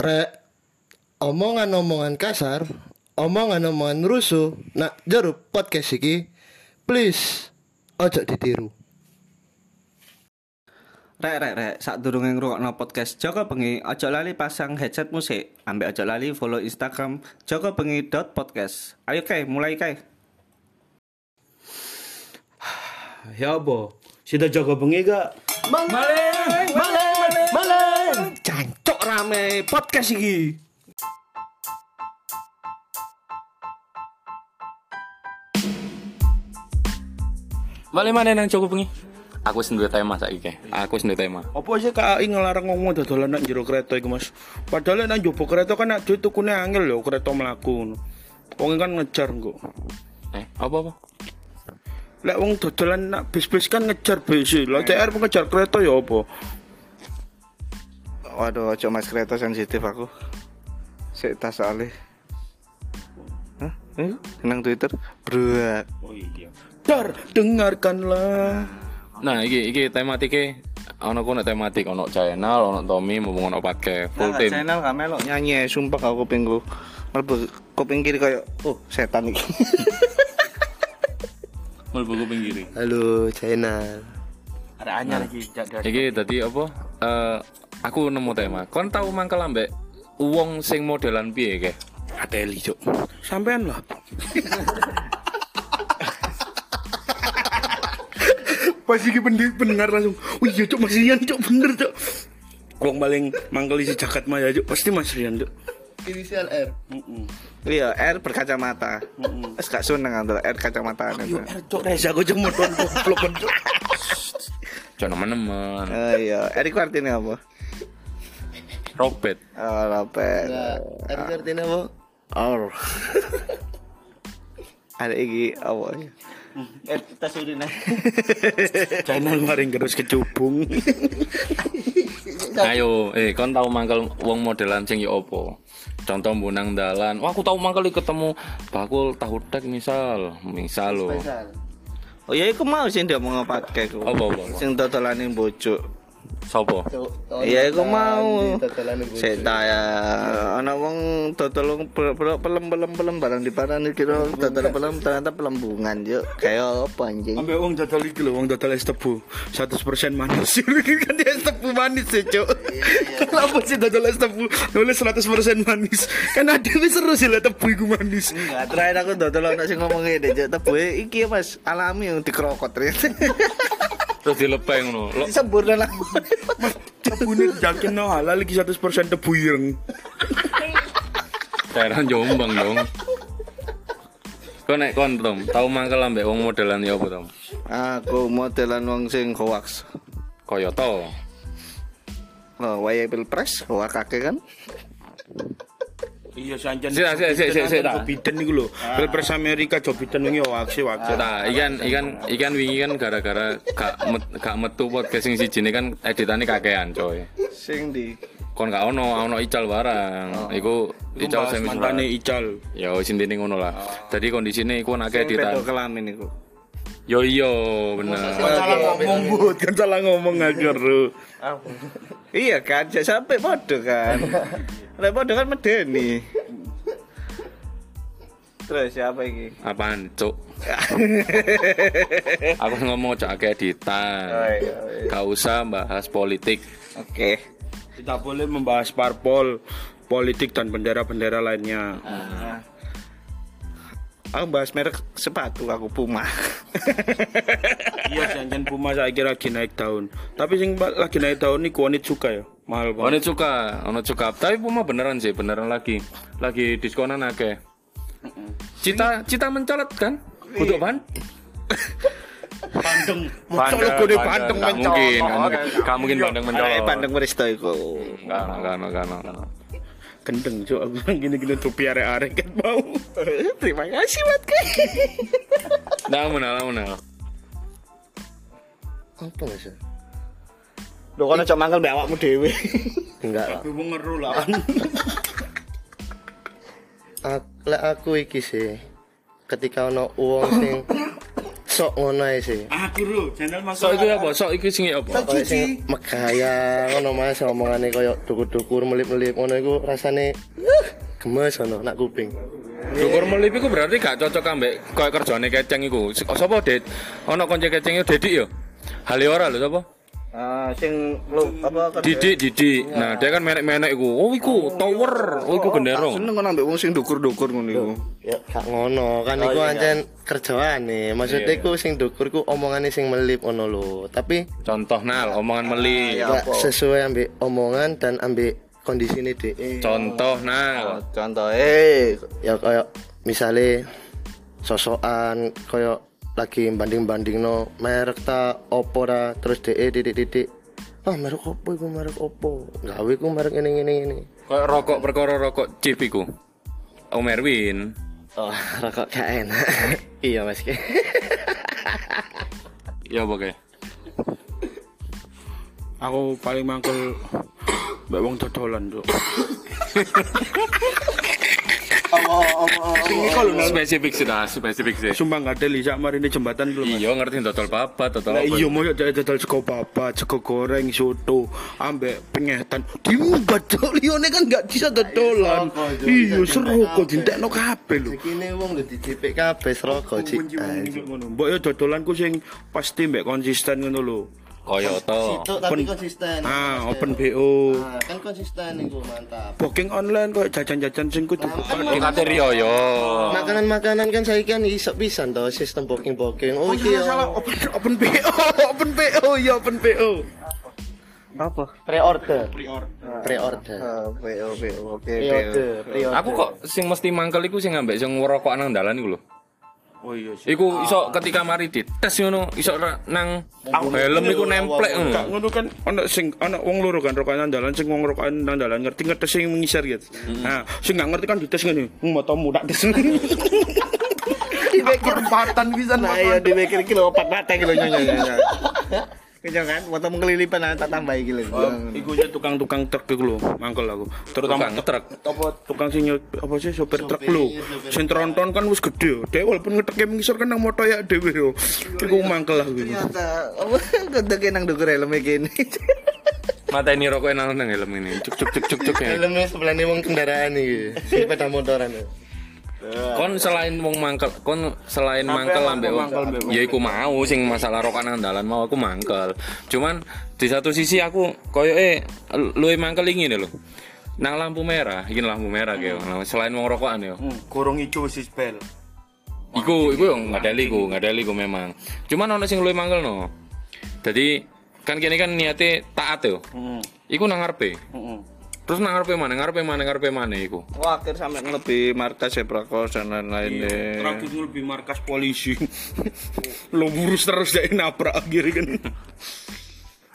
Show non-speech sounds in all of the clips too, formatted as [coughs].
Rek, omongan-omongan kasar, omongan-omongan rusuh, nak jeruk podcast iki, please, ojo ditiru. Rek rek rek, sak durunge ngrungokno podcast Joko Bengi, aja lali pasang headset musik. Ambek aja lali follow Instagram Joko Bengi podcast. Ayo kai, mulai kai. Ya apa? Sida jaga bengi gak? Maleng, maleng. Rame podcast iki. Balik mana nang cukup bengi? Aku sendiri tema saiki. Aku sendiri tema. Apa sih KAI ngelarang ngomong dodolan nang jero kereta iku, Mas? Padahal nang njaba kereta kan nek duit tukune angel lho kereta mlaku ngono. Wong kan ngejar kok. Eh, apa apa? Lek wong dodolan nak bis-bis kan ngejar bis. Lah CR pengejar kereta ya apa? Waduh, ojo mas kereta sensitif aku. Sik tas soalnya. Hah? Eh, Twitter. Bro. Oh iya. Dar, dengarkanlah. Nah, iki iki tematiknya ono ku nek tematik ono channel, ono Tommy, mumpung ono podcast full Nah, team. channel gak melok nyanyi, sumpah aku kupingku. Mlebu kuping kiri kayak oh setan iki. [laughs] Mlebu kuping kiri. Halo, channel. Ada anyar lagi dari Iki tadi apa? Eh aku nemu tema. Kon tahu mangkel ambek wong sing modelan piye ke? Ateli, Cuk. Sampean lah. Pas iki pendengar, pendengar langsung, "Oh iya, Cuk, Mas Rian, Cuk, bener, Cuk." Wong paling mangkel isi jagat maya, Cuk. Pasti Mas Rian, Cuk. Inisial R. Iya, R berkacamata. Wes gak seneng antara R kacamata. Yo, R, Cuk, Reza aku jemur don goblok. Jangan teman-teman. Oh iya, R iku artinya apa? Robert. Oh, Robert. Nah, itu artinya apa? Or. [laughs] Ada iki apa? Eh, tas urine. [laughs] Channel maring terus kecubung. Ayo, eh kon tahu mangkel wong modelan sing ya apa? Contoh bunang dalan. Wah, aku tahu mangkel ketemu bakul tahu tek misal, misal lo. Oh iya, iku mau sih dia mau ngepake ku. Apa, apa, apa? Sing dodolane bojo. Sopo? Iya, aku mau. Saya tanya, anak wong dodol pelem-pelem pelem barang di paran iki lho, dodol pelem ternyata pelembungan yuk. Kayak apa anjing? Ambek wong dodol iki lho, wong dodol es tebu 100% manis. [laughs] kan dia es tebu manis sih, Cuk. Kenapa sih dodol es tebu nulis 100% manis? Kan ada wis seru sih lah tebu iku manis. Enggak, terakhir aku dodol ana sing ngomong ngene, Cuk. Tebu iki Mas, alami yang dikrokot ternyata. [laughs] Terus dilepeng ngono. Lo Sempurna lah. Tebu ini yakin no halal iki 100% tebu ireng. daerah Jombang dong. Kau naik kon Tom, tahu mangkel ambek wong modelan ya apa Tom? Aku modelan wong sing hoax. Koyoto. Oh, waya pilpres, hoax kakek kan? Iya sanjan. Sik, sik, sik, sik, sik. Joe Biden iku lho. Pilpres Amerika Joe Biden wingi sih wae. Nah, ikan ikan ikan wingi kan gara-gara gak met, gak metu podcast sing siji kan editannya kakean coy. Sing di Kon gak ono ono ical barang. Iku ical sing mantane Ical. Ya wis intine ngono lah. Jadi kondisine iku sing pedo editan. kelamin iku. Yo iya bener. Salah ngomong but, kan salah ngomong agar lu. Iya kan, sampai podo kan. [laughs] Lek podo kan medeni. Terus siapa iki? Apaan, Cuk? [laughs] Aku ngomong cak akeh editan. Oh, iya, iya. Gak usah bahas politik. Oke. Kita boleh membahas parpol, politik dan bendera-bendera lainnya. Aku bahas merek sepatu aku Puma. [laughs] Iya, jangan Puma saya kira lagi naik daun. Tapi sing lagi naik daun ini kuanit suka ya, mahal Ono banget. cuka, ono cuka. Tapi Puma beneran sih, beneran lagi. Lagi diskonan akeh. Cita cita mencolot kan? Untuk ban? Bandeng, Bandeng, bandeng. bandeng mencolot. mungkin, nggak mungkin. Bandeng mencolot. Eh pandang Meristo iku. Enggak, enggak, enggak, enggak. Gendeng cuk, aku gini-gini tupi arek-arek kan mau. Terima kasih buat Nah, menal, menal. Apa mas? Lho kono cok mangkel mbek awakmu dhewe. [laughs] Enggak lah. Aku ngeru lah. [laughs] Lek aku iki sih ketika ono uang sing [coughs] sok ngono ae sih. Aku ro, channel Mas. Sok iki apa? Sok iki sing apa? Kayak sing megaya ngono Mas omongane koyo dukur-dukur melip-melip ngono iku rasane gemes ngono nak kuping. Dukur melip iku berarti gak cocok ambek koyo kerjane keceng iku. Sapa Det? Ono konco keceng iku Dedik yo. Hale ora lho sapa? Ah, sing lu apa kerja? Didik, Didik. Nah, dia kan menek-menek iku. Oh, iku tower. Oh, iku gendero. Seneng kan ambek wong sing dukur-dukur ngono iku. Ya gak ngono, kan iku ancen kerjaane. Maksudnya iku sing dukur ku omongane sing melip ngono lho. Tapi Contoh nal, omongan meli. gak sesuai ambek omongan dan ambek kondisi ini deh. Contoh nal. Contoh eh Ya kayak misale sosokan kayak lagi banding-banding no merek ta opo ta terus DE titik-titik ah merek opo iku merek opo gawe ku merek ini ini ini Kayak rokok perkara rokok chip iku. Om Erwin. oh [laughs] rokok gak enak [laughs] iya mas Ki. [laughs] Ya apa kayak? Aku paling mangkel mbak wong dodolan, Cuk. Sing iku lho, Nal. Spesifik sih dah, spesifik sih. Sumpah nggak ada lisa mari ini jembatan. Mas. Iya ngerti dodol papat, dodol Lah apa? iya mau jadi dodol sego papa, sego goreng, soto, ambek pengetan. Diumbat cok, lione kan nggak bisa dodolan. Iya seru kok dintekno kabeh lho. Kini wong udah dijepit kabeh rokok cik. Mbok yo dodolanku sing pasti mbek konsisten ngono lho. Koyoto. Situ tapi konsisten Ah, open BO. Nah, kan konsisten itu mantap Booking online kok jajan-jajan sing kudu. Di Katerio yo. makanan-makanan kan saya kan iso pisan toh sistem booking-booking oh iki Iya salah open open BO, [laughs] open BO ya open BO. apa? pre-order pre-order Ah, PO PO oke pre-order pre-order Aku kok sing mesti mangkel iku sing ambek sing ngerokok nang dalan iku lho. Oh iya sih. Iku iso ketika mari dites ngono, iso nang helm iku nemplek Kak ngono. ngono kan ana sing ana wong loro kan rokokan nang dalan sing wong rokokan nang dalan ngerti ngetes sing mengisar gitu. Nah, sing gak ngerti kan dites ngene. Hmm, matamu tak tes. Dipikir empatan bisa Nah, iya dipikir kilo opat mata kilo nyonya. Kenyang kan, waktu mengelilipan tak tambah kilo. Iku ya tukang-tukang truk iku lho, mangkel aku. Terutama Tukang truk. apa tukang sing apa sih sopir truk lho. Sing tronton kan wis gede. Dhewe walaupun ngeteke mengisor kan nang moto ya dhewe yo. Iku mangkel aku. Ternyata, apa gede nang dukur helm gini. [laughs] Mata ini rokok nang nang helm ini. Cuk cuk cuk cuk cuk ya. filmnya sebelah nih wong kendaraan nih sepeda motoran Kon selain wong mangkel, kon selain mangkel ambek wong. Ya iku mau sing masalah rokok nang dalan mau aku mangkel. Cuman di satu sisi aku koyo eh luwe mangkel iki lho. Nang lampu merah, iki lampu merah kayak. Nah, Selain wong rokokan yo. Kurung ijo si spell. Iku iku yo ngadeli ku, ngadeli ku memang. Cuman ono sing luwe mangkel no. Jadi kan kene kan niate taat yo. Heeh. Iku nang ngarepe. Heeh. Terus nang ngarepe mana? Ngarepe mana? Ngarepe mana iku? Wah, akhir sampai ngelebi markas Seprakos dan lain-lain deh. Terakhir lebih markas polisi. [laughs] Lo burus terus dari nabrak akhirnya kan. [laughs]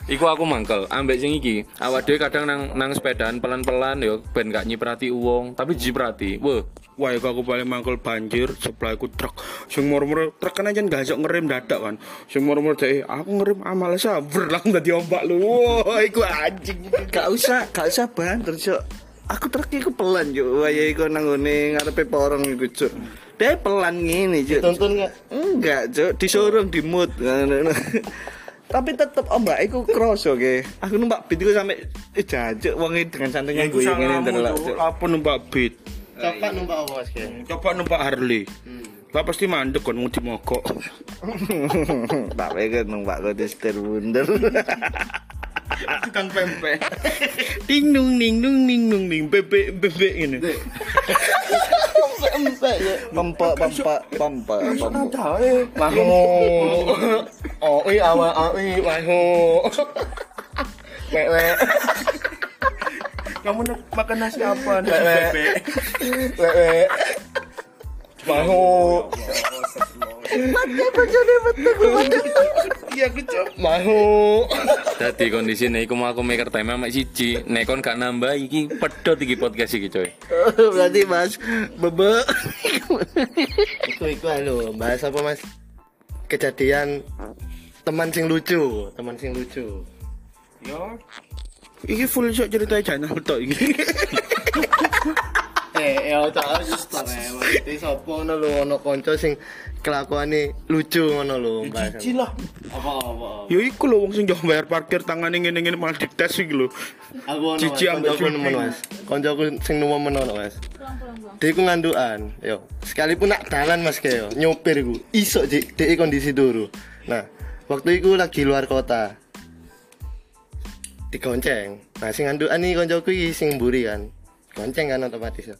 Iku aku mangkel, ambek sing iki. Awak dhewe kadang nang nang sepedaan pelan-pelan yo ben gak nyiprati uwong, tapi jiprati. Wah, Wah, iku aku paling mangkel banjir sebelah iku truk. Sing murmur truk kan aja gak iso ngerem dadak kan. Sing murmur deh, aku ngerem amal sabar [laughs] lah dadi ombak lu. Wah, iku anjing. Gak usah, gak usah banter, Cuk. Aku truk iku pelan, Cuk. Waya iku nang ngene ngarepe porong iku, Cuk. Dia pelan ngene, Cuk. tonton nggak Enggak, Cuk. Disorong di mood. Tapi tetep ombak iku kroso ke. Aku numpak beat iku sampe eh jancuk wong dengan santainya gue. Apa numpak beat? coba numpak apa Ki? Coba numpak Harley. Lah pasti mandek kan mau dimogok. [laughs] Tak pikir numpak kok setir bundel. [laughs] Tukang pempek. [laughs] Ding dung ding dung ding dung ding bebek bebek ini. empek ya Pempek, pempek, pempek, pempek. mahu oh iya awal oh iya mahu wewe Kamu nak makan nasi apa? Nasi Bebek. bebek. wewe [laughs] mahu Iya kecap. mahu dadi kondisine iku mau aku mikir tema mek siji. Nek kon gak nambah iki pedot iki podcast iki, coy. [laughs] Berarti Mas bebek. itu itu anu bahas apa mas kejadian teman sing lucu teman sing lucu Yo. Iki full shot cerita channel tok iki. [laughs] eh Eh, ya tak suster ya. Berarti sapa ngono lho ono kanca sing kelakuane lucu ngono lho. Cici lah. Apa apa. Ya iku lho wong sing jauh bayar parkir tangane ngene-ngene malah dites iki lho. Aku ono Cici ambek nemen Mas. Kancaku sing nemen ono Mas. Dia iku ngandukan, yo. Sekalipun nak dalan Mas kayak nyopir iku. Iso Cik, dia kondisi turu. Nah, waktu itu lagi luar kota. Digonceng. Nah, sing ngandukan iki kancaku iki sing mburi kan. Gonceng kan otomatis ya.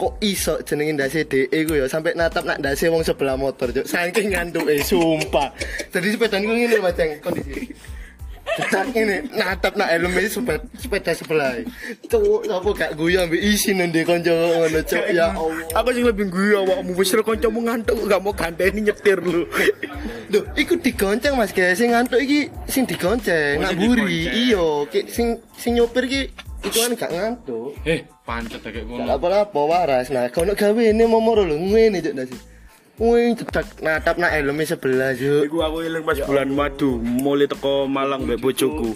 Kok iso jenengin ndase DE ku ya sampai natap nak ndase wong sebelah motor, Cuk. Saking ngantuke, sumpah. Jadi sepedaku ngene Mas Ceng, kondisi. Cetak ini natap nak ini sepeda, sepeda sebelah. Cuk, apa gak guyu ambek isi nanti konco ngono cuk ya Allah. Aku sing lebih gue awakmu wis ro kancamu ngantuk gak mau ganteni nyetir lu. Duh, iku digonceng Mas guys, sing ngantuk iki sing digonceng, nak buri. Iya, ki sing sing nyopir ki itu kan gak ngantuk. Eh, pancet kayak Gak ngono. apa-apa waras. Nah, kono gawe ini momoro lho ngene cuk dasi. Wih, cetak natap nak helm sebelah cuk. Iku aku eling pas bulan madu mulai teko Malang mbek bojoku.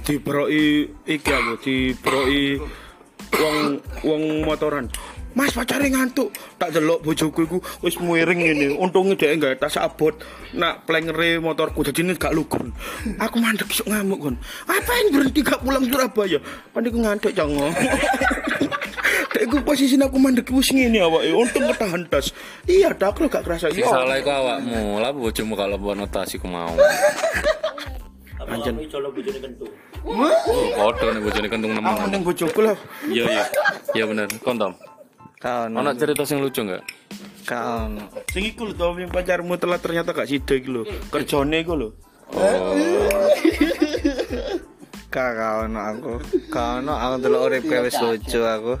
Dibroki iki aku dibroki wong wong motoran. Mas pacare ngantuk. Tak delok bojoku iku wis miring ngene. Untunge dhek enggak tas abot. Nak plengere motorku jadi ini gak lugun. Aku mandek sok ngamuk kon. Apain berhenti gak pulang Surabaya? Kan iku ngantuk jango. [laughs] Dek iku posisi aku mandek wis ngene awake. Untung ketahan tas. Iya, dak lo gak kerasa. Sing salah iku awakmu. Lah bojomu kalau buat notasi ku mau. [laughs] Anjen. Oh, Podo nih bojone kentung Aku nemen. ning bojoku lah. Iya iya. Iya bener. Kontom. Kau Ono cerita sing lucu enggak? kau Sing iku lho yang pacarmu telat ternyata gak sida iki lho. Kerjane iku lho. kau no aku kau no aku dulu urip kayak wis lucu aku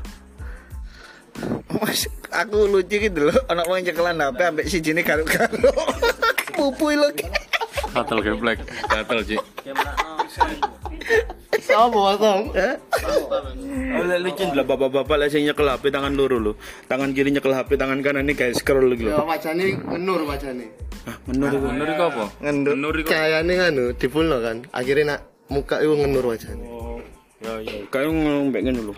Mas, aku lucu gitu loh anak mau cekelan HP ambek si jini karo-karo [laughs] pupui Gatel geblek. Gatel, Ci. Sapa Mas? Eh? Oleh licin lah bapak-bapak lah sing nyekel HP tangan loro lho. Tangan kiri nyekel HP, tangan kanan ini kayak scroll Ya lho. wajane ngenur wajane. Ah, menur iku. Menur iku apa? ngenduk Menur iku. Cahayane nganu dipulno kan. Akhirnya nak muka itu ngenur wajane. Oh, ya ya. Kayak ngombe ngene lho.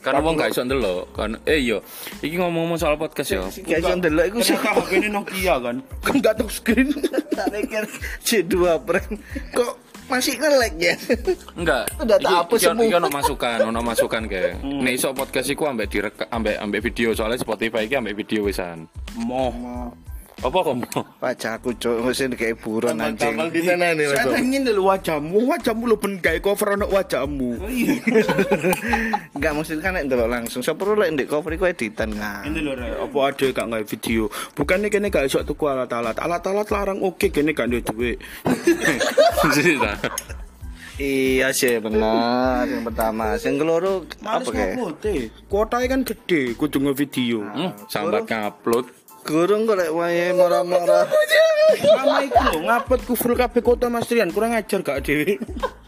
Karena wong gak iso ndelok. Kan eh iya. Iki ngomong-ngomong soal podcast ya. guys yang delok iku sih HP ini Nokia kan. [laughs] Kan gak touch screen. [laughs] tak pikir C2 brand kok masih nge-lag ya Enggak. Udah tak iki- semua. Iki ono masukan, ono masukan [laughs] kayak. Nek iso podcast iku ambek direk ambek ambek video soalnya Spotify iki ambek video wisan. Moh. Apa kok mau? wajahku cok mesti kayak buron anjing Tambal di sana nih Mas. Saya ingin dulu wajahmu, wajahmu lho ben gawe cover ono wajahmu. [laughs] Enggak maksud kan nek ndelok langsung. So perlu lek ndek cover iku editan kan. Ini lho Rek, apa ada gak nggak video? Bukannya kene gak iso tuku alat-alat. Alat-alat larang oke kene gak duwe duit. [laughs] Iya sih benar yang pertama. Yang keloro apa kayak? Kuotanya kan gede, kudu nge-video. Hmm, sambat ngupload. Gurung kok lek wae marah-marah. Mama iku lho ngapet ku full kabeh kota Mas Rian, kurang ajar gak dhewe.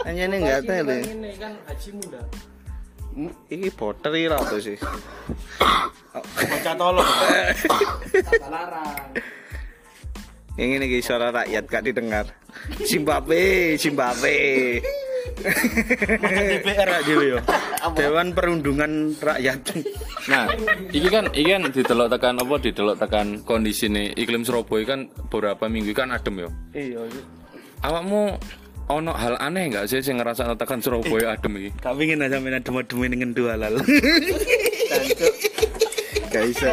Hanya ini enggak tele. Ini kan haji muda. Ini poteri lah apa sih? Baca tolong. Yang ini suara rakyat gak didengar. Zimbabwe, Zimbabwe. Makan DPR aja dhewe yo. Dewan Perundungan Rakyat. Nah, iki kan iki kan didelok tekan apa didelok tekan kondisi nih iklim Surabaya kan beberapa minggu kan adem yo. Iya. Awakmu ono hal aneh nggak sih sing ngerasa tekan Surabaya adem iki? Gak pengin aja main adem-adem dengan dua halal. Gak iso.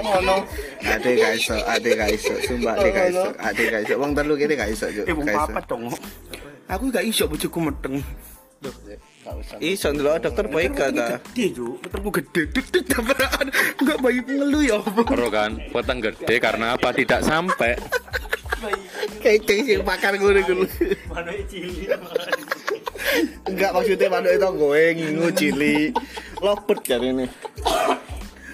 Ade gak iso, ade gak iso. Sumpah ade gak iso, ade gak iso. Wong telu kene gak iso, Juk. Eh, Gak iso. Aku gak iso bojoku meteng. Iso ndelok dokter Boyka ta. Gede, gede. Dik tabrakan. Enggak bayi pengeluh ya apa? Ero kan, peteng gede karena apa tidak sampai. Kayak sing pakar ngono iku. Enggak maksudnya manuk itu goeng ngingu cili. Lopet jar ini.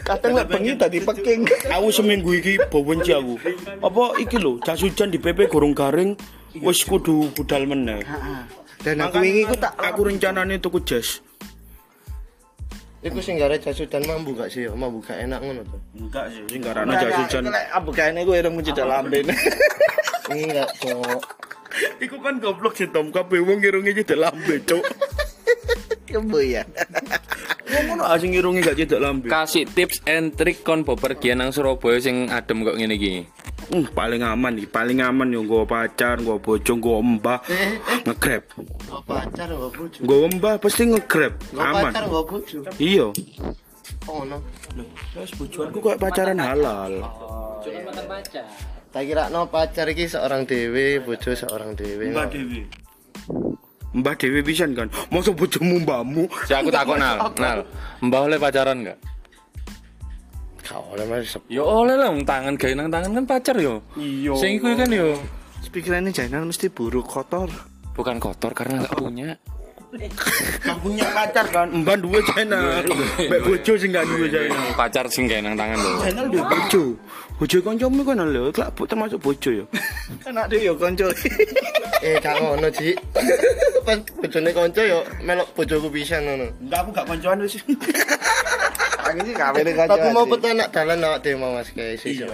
Kadang lek bengi tadi peking. Aku seminggu iki bowenci aku. Apa iki lho, jas hujan di PP gorong garing wis kudu budal meneh. Dan aku wingi ku tak aku rencanane tuku jas. Iku sing gare jasudan mambu gak sih? Mambu gak enak ngono tuh. Enggak sih, sing garane jas hujan. Lek abu kaene ku irung mencedak lambe. Enggak, [laughs] Cok. Iku kan goblok sih Tom, kabeh wong irunge jadi lambe, Cuk. Kebo ya. Wong ono asing ngirungi gak cedak lambe. kasih tips and trick kon bepergian nang Surabaya sing adem kok ngene iki. Uh, paling aman iki, paling aman yo nggo pacar, nggo bojo, nggo mbah, nge-grab. Nggak pacar nggak bojo. Nggo mbah pasti nge-grab, aman. pacar nggak bojo. Iya. Oh no. Terus bojoanku kayak pacaran halal. Tak kira no pacar iki seorang dewe, bojo seorang dewe. Mbah Dewi. Mbah Dewi pisan kan. Masa bojomu mbahmu? Si aku takut nal, [laughs] nal. Mbah oleh pacaran enggak? Kau oleh mas Ya oleh lah, tangan gawe nang tangan kan pacar yo. Iya. Sing iku kan yo Pikirannya Jainal mesti buruk kotor. bukan kotor karena nggak punya. Gak punya pacar kan. Mbah duwe China. Mbak bojo sing gak duwe China. Pacar sing gawe nang tangan lho. Channel duwe bojo. Bojo kancamu kan lho, kelak bu- termasuk bojo ya. [laughs] Enak deh yo konco. [laughs] Eh gak ngono Ji. Pas bojone kanca yo melok bojoku pisan ngono. Enggak aku gak koncoan wis. [laughs] Sih kabeh konco. Tapi mau petu anak dalan awak dhewe mau Mas guys. Iya.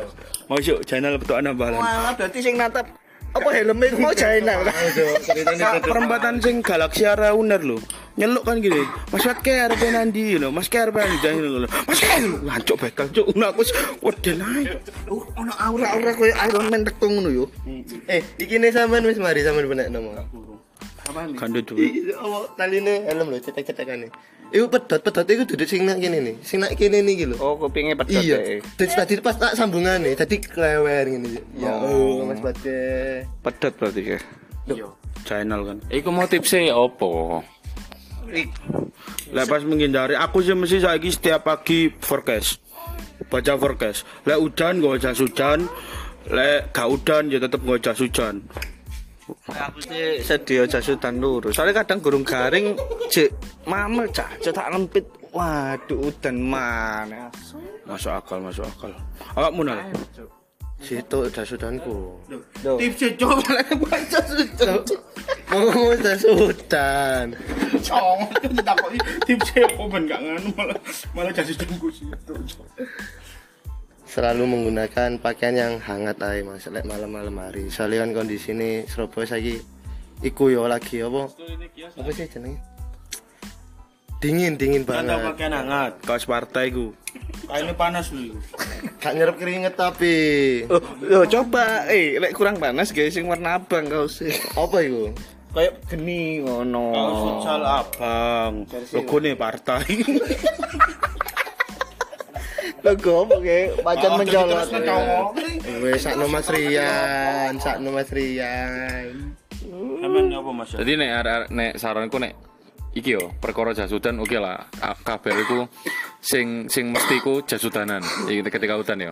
Masuk channel betul anak balan. Wah, berarti sing natap apa helmnya itu mau. Pak perempatan sing Galaxy Area Uner lho. Nyeluk kan gini. Mas Wat ke arep nandi lho. Mas ke arep nandi lho. Mas ke ngancuk bekal cuk. Nah aku weden ae. Uh, ono aura-aura koyo Iron Man tek ngono yo. Eh, iki ne sampean wis mari sampean benek nomo. Kandhe duwe. Iki apa taline helm lho cetek-cetekane. Iku pedot pedot iku duduk sing nak kene nih. Sing nak kene nih iki lho. Oh, kupingnya pedot Iya. Terus tadi pas tak sambungane tadi klewer ngene. Ya oh, Mas Bade. Pedot berarti ya. Channel kan. Iku mau tipsnya opo? Lah pas menghindari aku sih mesti saiki setiap pagi forecast. Baca forecast. Lek udan gak jas hujan. Lek gak udan ya tetep gak jas hujan. Aku sih sedia jasudan lurus. Soalnya kadang gurung garing, cek mamel cacat tak lempit. Waduh, udan mana? Masuk akal, masuk akal. Awakmu nal. Situ jasudanku. Tips coba lek baca hujan. Mau jasudan. Cong, tak kok tips apa ben gak nganu malah malah hujan ku situ. Selalu menggunakan pakaian yang hangat ae Mas lek malam-malam hari. Soalnya kan kondisi ini Surabaya saiki iku yo lagi apa? Apa sih jenenge? Dingin, dingin Kan banget. pakaian hangat, kaos partai ku. Kainnya panas lho. Gak nyerap keringet tapi. Oh, yo coba, eh, lek kurang panas guys, sing warna abang kau sih. Apa iku? Kayak geni ngono. Kaos futsal abang. Logone partai. [laughs] Logo apa kayak macan mencolot. Wes sakno Mas Rian, sakno Mas Rian. Apa Mas? Jadi nek arek nek saranku nek iki yo perkara jasudan oke lah Ka- kabar iku sing sing mesti ku jasudanan iki ketika udan yo.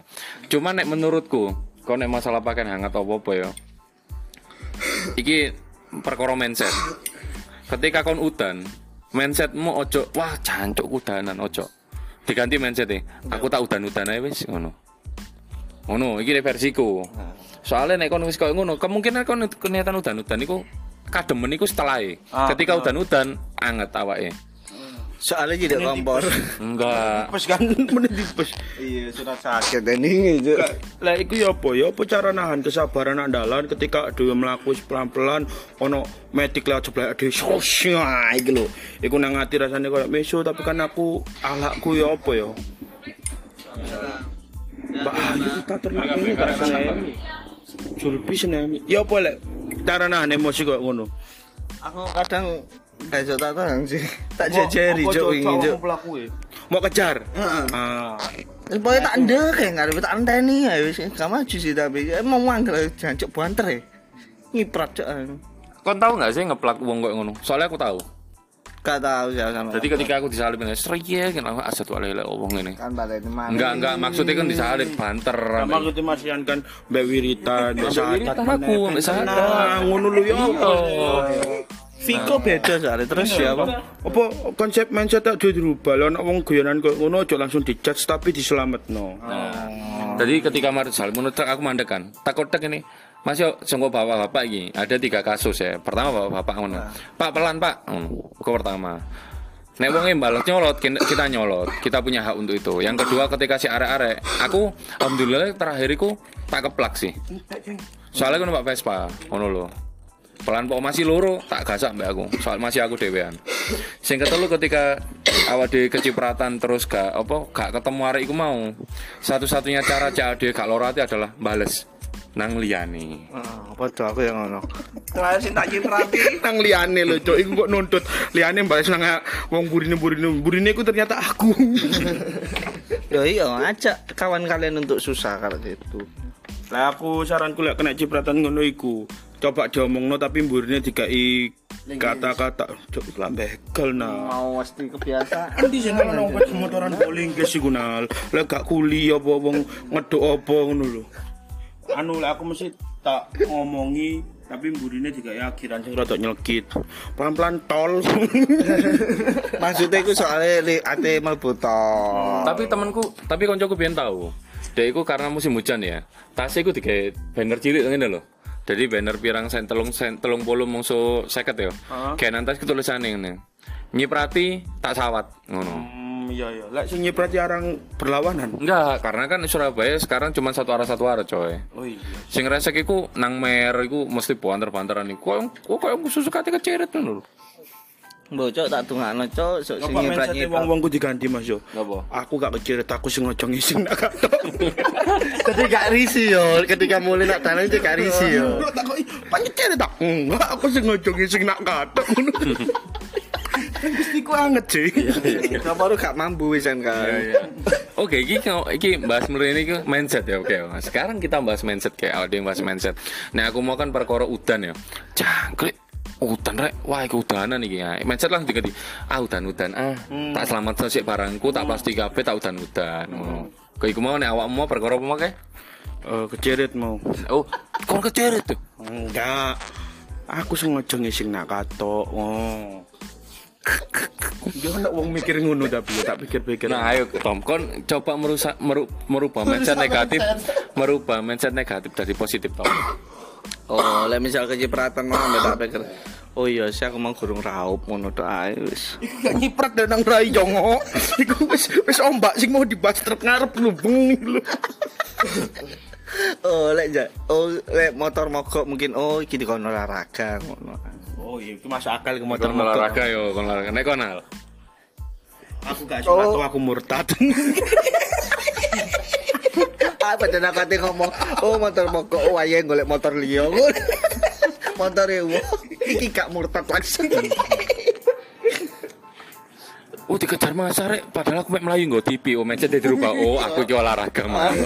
Cuman nek menurutku kau nek masalah pakaian hangat apa apa yo. Iki perkara mindset. Ketika kon udan, mindsetmu ojo wah jancuk udanan ojo. Diganti mindset Aku tak udan-udan ae wis ngono. Ngono, iki versiku. Soalnya nek kon wis koyo ngono, kemungkinan kon niatan udan-udan iku kademen iku setelah Ketika udan-udan anget awake. Soalnya jadi kompor. [laughs] Enggak. Pas kan [laughs] menit dipes. Iya, sudah sakit ini itu. Lah iku ya apa ya apa cara nahan kesabaran andalan ketika dhewe mlaku wis pelan-pelan ono metik lewat sebelah dhewe sosya iki lho. Iku nang ati rasane koyo meso tapi kan aku alakku ya apa ya. Mbak Ayu kita ternak ini gak seneng. Julbi seneng. Ya apa lek cara nahan emosi koyo ngono. Aku kadang gak iso tak tahan sih. Tak jejeri cuk wingi cuk. Mau kejar. Ah. Pokoknya tak ndek kayak nggak ada tak enteni ya wis gak maju sih tapi emang manggil jancuk banter ya. Ngiprat cuk. Kon tahu nggak sih ngeplak wong koyo ngono? Soalnya aku tahu. Gak tahu sih sama. Jadi ketika aku disalib dengan seriye kan aku asal tuh lele wong ini. kan balik mana? Enggak enggak maksudnya kan disalib banter. Sama gitu masian kan Mbak Wiritan, Mbak Sahat. Wiritan aku, Mbak Sahat. Nah, ngono lu ya? Viko beda soalnya terus siapa? Apa konsep mindset tak dirubah lho nek wong guyonan kok ngono aja langsung dijudge tapi diselametno. Jadi ketika Marit salib menurut aku mandekan. Takut tek ini. Mas yo songko bapak-bapak iki ada tiga kasus ya. Pertama bapak-bapak ngono. Pak pelan Pak. Itu pertama. Nek wong balik nyolot kita nyolot, kita punya hak untuk itu. Yang kedua ketika si arek-arek, aku alhamdulillah terakhir iku tak keplak sih. Soalnya kan Pak Vespa, ngono lho. Pelan pok masih loro tak gasak mbak aku. Soal masih aku dewean sing ketelu ketika awak dhewe kecipratan terus gak apa gak ketemu arek iku mau. Satu-satunya cara cak dhewe gak loro ati adalah bales nang liyane. Ah, padha aku yang ngono. Lah sing tak ciprati. [laughs] nang liane lho cok. Iku kok nuntut. Liane balas nang wong burine burine burine iku ternyata aku. [laughs] Yo iya, ajak kawan kalian untuk susah kalau gitu. lah aku saranku lek kena cipratan ngono iku coba diomongno tapi burine dikai kata-kata cok lah begal nah Mau mesti kebiasaan. Endi sing ngono wong motoran bowling guys iku nal. Lek gak kuli apa wong ngeduk apa ngono lho. Anu lek aku mesti tak ngomongi tapi burine dikai akhiran sing rada nyelkit. Pelan-pelan tol. [laughs] Maksudnya iku soalnya li ate mlebu tol. tapi temanku tapi koncoku biyen tahu dia iku karena musim hujan ya tasnya iku digawe banner cilik ngene lho jadi banner pirang sen telung sen telung puluh mungsu seket ya. Kayak nanti ketulisan ngene. Nyiprati tak sawat ngono. Hmm, iya iya. Lek sing nyiprati arang berlawanan. enggak karena kan Surabaya sekarang cuma satu arah satu arah coy. Oh iya. sing resek iku nang mer iku mesti banter-banteran iku. Kok koyo susu kate keceret ngono Bocok tak tungakno cok sok sing Apa nyiprat wong-wongku diganti Mas yo. Napa? Aku gak kecirit aku sing ngojong ising nak [laughs] gak risi yo, ketika mulai nak tanah itu gak risi yo. Tak kok tak. Enggak, aku sing ngojong ising nak katok ngono. [laughs] Kan gustiku anget sih. Kamu baru gak mampu wisan kan. Oke, iki iki bahas mulai ini ke mindset ya. Oke, sekarang kita bahas mindset kayak ada yang bahas mindset. Nah, aku mau kan perkara udan ya. Jangkrik udan rek, wah iku udanan iki ya. Mindset lah diganti. Ah udan udan ah. Tak selamat sik barangku, tak plastik kabeh, tak udan udan. Ngono. Kok iku mau nek awakmu mau perkara apa mau kae? Eh kecirit mau. Oh, kon keceret tuh. Enggak. Aku sing ngojong ising nak katok. Oh. Jangan nak wong mikir ngono tapi tak pikir-pikir. Nah, ayo Tom, kon coba merusak meru, merubah mindset negatif, merubah mindset negatif dari positif Tom. Oh, lek misal kecipratan mau ambek tak pikir. Oh iya sih aku mau gurung raup ngono tok ae wis. Iku gak nyiprat dan nang rai jongo. [laughs] Iku wis wis ombak sing mau dibas truk ngarep lubeng lho. [laughs] Oh, lek ja. Oh, lek motor mogok mungkin oh iki dikono olahraga ngono. Oh iya, itu masuk akal ke Motor motor. olahraga yo, kon olahraga nek konal. Aku gak suka tuh aku murtad. [laughs] Padahal aku ate ngomong, oh motor mogok, oh ayo golek motor liya. [laughs] motor e iki gak murtad langsung. Oh dikejar masa rek, padahal aku mek melayu nggo TV, oh mencet dia dirubah. Oh, aku iki olahraga malam.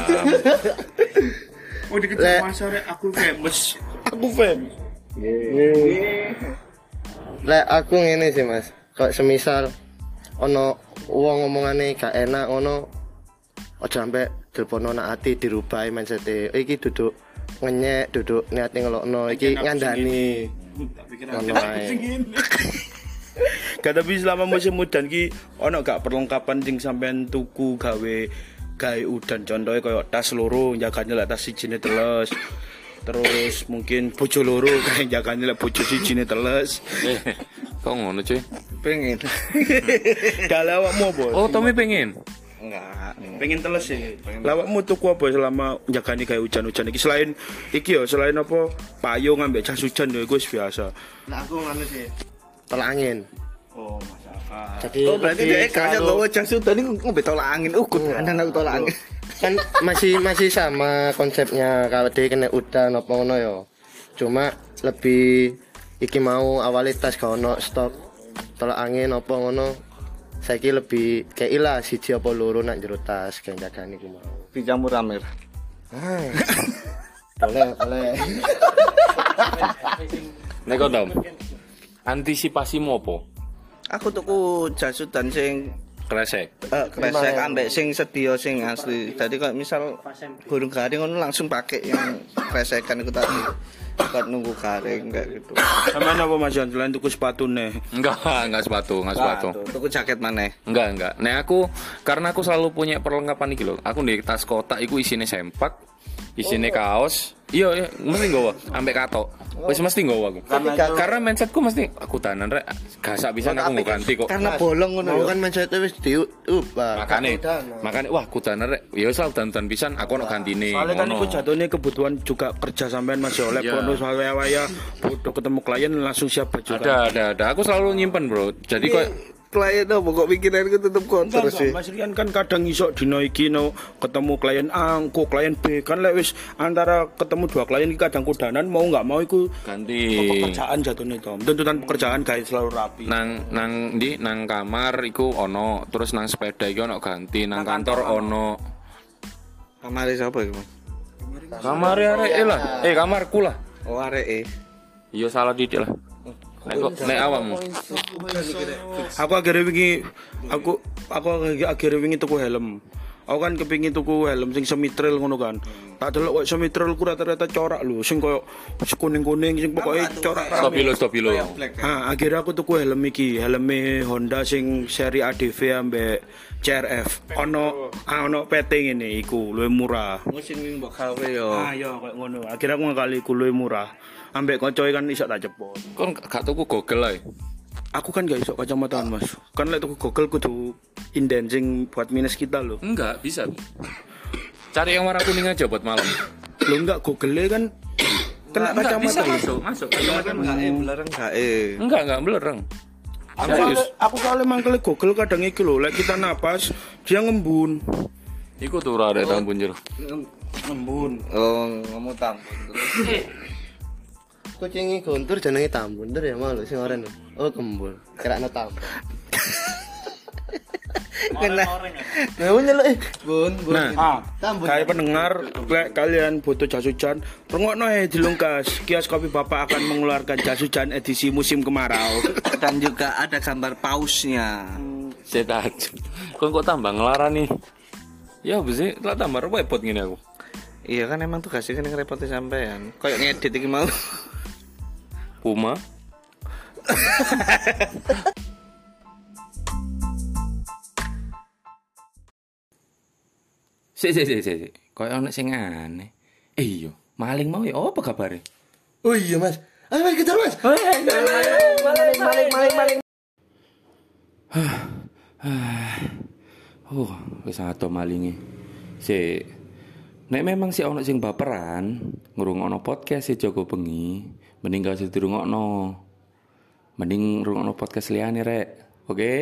Oh dikejar masa rek aku famous. Aku famous. Lek aku ngene sih Mas. Kok semisal ono wong ngomongane gak enak ngono aja sampe telepono nak ati dirubahi mindset iki duduk ngenyek, duduk niate ngelokno iki ngandani. Gak tapi selama musim udan ki ono gak perlengkapan sing sampean tuku gawe gawe udan contohnya koyo tas loro jagane lek tas sijine teles. Terus mungkin bojo loro [laughs] kayak jagane lek bojo sijine teles. Eh, kok ngono cuy? Pengen. [laughs] Lawakmu apa? Oh, Tommy pengen. Enggak. pengen teles sih. Lawakmu tuku apa selama jagane kayak hujan-hujan iki selain iki yo selain apa payung ambek jas hujan yo wis biasa. Nah aku ngene sih. Tolak angin. Oh, masakan. Jadi Oh berarti dia kaya kalau- bawa jas udan ini ngombe tolak angin. Uh, kudanan aku tolak angin. kan masih masih sama konsepnya kalau dia kena udan apa ngono yo cuma lebih iki mau awalnya tas gak ono stok tolak angin apa ngono saiki lebih kayak ilah siji apa loro nak jero tas kayak jagani ku mau Dicampur amer. Ah. boleh boleh [laughs] Nek kok Tom. Antisipasimu apa? Aku tuku jas udan sing Kresek. eh, kresek ambek sing sedia sing asli. Jadi kalau misal gurung garing ngono langsung pakai yang kresekan itu tadi. Buat nunggu garing kayak gitu. Sama apa Mas Jan selain tuku sepatu nih? Enggak, enggak sepatu, enggak sepatu. Tuku jaket mana? Enggak, enggak. Nah aku karena aku selalu punya perlengkapan iki lho. Aku di tas kotak iku isine sempak, isine kaos, iya iya mesti nggawa. Ambek katok. Wis mesti nggawa aku. Karena mindsetku mesti aku tanan rek. Gasak bisa aku nggo ganti kok. Karena bolong ngono. Mau kan mindsetnya wis diubah. makane makane wah aku tanan rek. Ya wis dan pisan aku ono gantine. Soalnya kan itu jatuhnya kebutuhan juga kerja sampean masih oleh Iya. bonus waya-waya butuh ketemu klien langsung siap baju ada ada ada. Aku selalu nyimpen bro. Jadi kok klien apa kok pikiranku tetep konter Enggak, sih. Mas Rian kan kadang iso dino iki no. Ketemu klien A, engko klien B. Kan lek wis antara ketemu dua klien iki kadang kudanan mau nggak mau iku ganti. Pekerjaan jatuhnya to. Tuntutan pekerjaan guys selalu rapi. nang nang di nang kamar iku ono. Terus nang sepeda iki ono ganti. Nang kantor ono. Kamare sapa iku, Mas? kamar arek eh lah. Eh kamarku lah. Oh, areke. iya salah didik lah nek awakmu Aku akhirnya wingi aku aku akhirnya- wingi tuku helm. Aku kan kepingin tuku helm sing semi trail ngono kan. Tak delok kok semi trail ku rata-rata corak lho, sing koyo kuning-kuning sing pokoke corak dulu stop dulu Ha, akhirnya aku tuku helm iki, helm Honda sing seri ADV ambek CRF. Ono ah, ono PT ngene iku luwih murah. Musim wing mbok kawe yo. Ah iya koyo ngono. Akhirnya aku ngakali iku luwih murah. Ambek koncoe kan iso tak cepot. kon gak tuku Google ae Aku kan gak iso kacamataan, Mas. Kan lek tuku Google kudu inden sing buat minus kita loh. enggak bisa cari yang warna kuning aja buat malam Lo enggak Google kan kena enggak bisa kacamata. masuk masuk kacamata belereng gae. enggak enggak belerang Aku serius soalnya, aku soalnya mangkel Google kadang iki lho, lek kita napas dia ngembun. iku tuh ora ada tambun jero Ngembun. Oh, ngomong tampun. Kucingi guntur jenenge tambun, ndur ya malu sing oren. Oh kembul. Kira tambun. [laughs] Kena. Nah, nyeluk eh. Bun, bun. Ah, Tambun. kayak pendengar, lek kalian butuh jas hujan, rungokno eh dilungkas. Kios Kopi Bapak akan mengeluarkan jas hujan edisi musim kemarau. Dan juga ada gambar pausnya. setan kon kok tambah ngelarani ya bisa lah tambah repot gini aku Iya kan emang tugasnya kan yang repotnya sampean. Kayak ngedit iki mau. Puma [laughs] Si si si si. Kayak ono sing aneh. Eh iya, maling mau ya apa kabare? Oh iya, Mas. Ayo Mas kejar, Mas. Oh, wis ato malinge. Si Nek memang si ono sing baperan ngrungokno podcast si Joko Bengi, mending gak usah dirungokno. Mending ngrungokno podcast liyane rek. Oke?